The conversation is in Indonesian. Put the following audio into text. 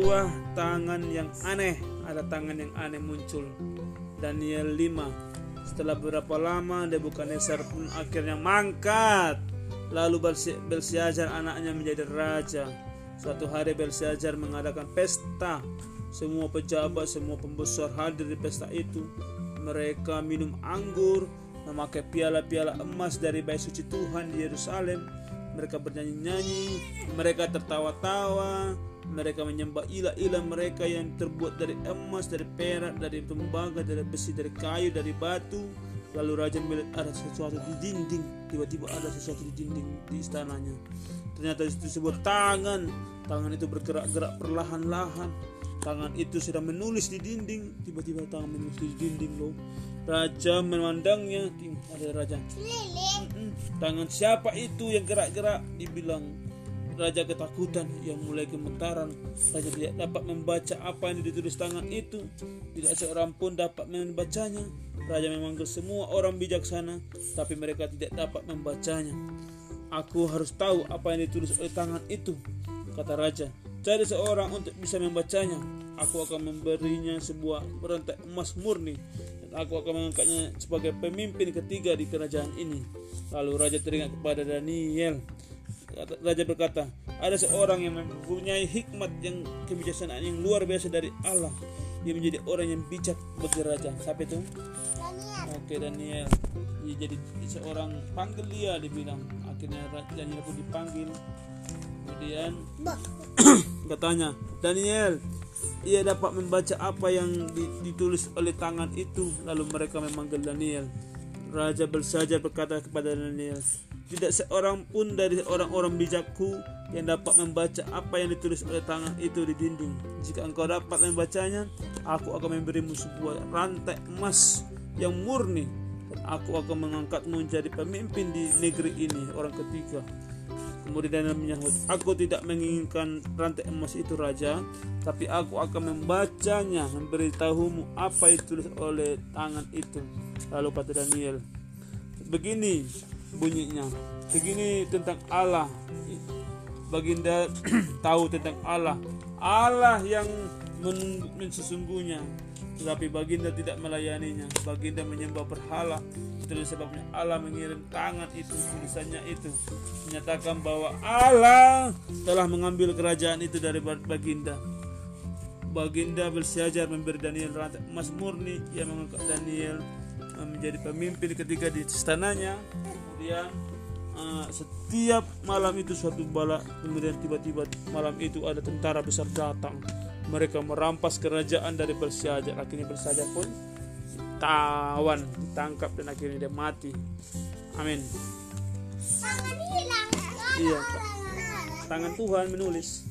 sebuah tangan yang aneh ada tangan yang aneh muncul. Daniel 5 setelah beberapa lama Nebukadnezar pun akhirnya mangkat. Lalu Belsi- Belshazzar anaknya menjadi raja. Suatu hari Belshazzar mengadakan pesta. Semua pejabat semua pembesar hadir di pesta itu. Mereka minum anggur memakai piala-piala emas dari bait suci Tuhan di Yerusalem. Mereka bernyanyi-nyanyi mereka tertawa-tawa mereka menyembah ilah-ilah mereka yang terbuat dari emas, dari perak, dari tembaga, dari besi, dari kayu, dari batu. Lalu raja melihat ada sesuatu di dinding. Tiba-tiba ada sesuatu di dinding di istananya. Ternyata itu sebuah tangan. Tangan itu bergerak-gerak perlahan-lahan. Tangan itu sedang menulis di dinding. Tiba-tiba tangan menulis di dinding loh. Raja memandangnya. Ada raja. Tangan siapa itu yang gerak-gerak? Dibilang Raja ketakutan yang mulai gemetaran. Raja tidak dapat membaca apa yang ditulis tangan itu. Tidak seorang pun dapat membacanya. Raja memanggil semua orang bijaksana, tapi mereka tidak dapat membacanya. Aku harus tahu apa yang ditulis oleh tangan itu, kata raja. Cari seorang untuk bisa membacanya. Aku akan memberinya sebuah berantai emas murni dan aku akan mengangkatnya sebagai pemimpin ketiga di kerajaan ini. Lalu raja teringat kepada Daniel. Raja berkata, ada seorang yang mempunyai hikmat yang kebijaksanaan yang luar biasa dari Allah. Dia menjadi orang yang bijak bagi raja. Siapa itu? Oke Daniel. Dia jadi seorang panggil dia dibilang. Akhirnya Raja Daniel pun dipanggil. Kemudian katanya, Daniel, ia dapat membaca apa yang di- ditulis oleh tangan itu. Lalu mereka memanggil Daniel. Raja Belshazzar berkata kepada Daniel, tidak seorang pun dari orang-orang bijakku yang dapat membaca apa yang ditulis oleh tangan itu di dinding. Jika engkau dapat membacanya, aku akan memberimu sebuah rantai emas yang murni dan aku akan mengangkatmu menjadi pemimpin di negeri ini, orang ketiga. Kemudian Daniel menyahut, aku tidak menginginkan rantai emas itu raja, tapi aku akan membacanya, memberitahumu apa yang ditulis oleh tangan itu. Lalu kata Daniel, begini bunyinya, begini tentang Allah. Baginda tahu tentang Allah, Allah yang men, sesungguhnya, tetapi Baginda tidak melayaninya. Baginda menyembah berhala. Itulah sebabnya Allah mengirim tangan itu tulisannya itu menyatakan bahwa Allah telah mengambil kerajaan itu dari Baginda. Baginda Belshazzar memberi Daniel emas murni yang mengangkat Daniel menjadi pemimpin ketika di istananya. Kemudian eh, setiap malam itu suatu bala kemudian tiba-tiba malam itu ada tentara besar datang. Mereka merampas kerajaan dari Belshazzar. Akhirnya Belshazzar pun tawan, ditangkap dan akhirnya dia mati. Amin. Iya. Tangan Tuhan menulis.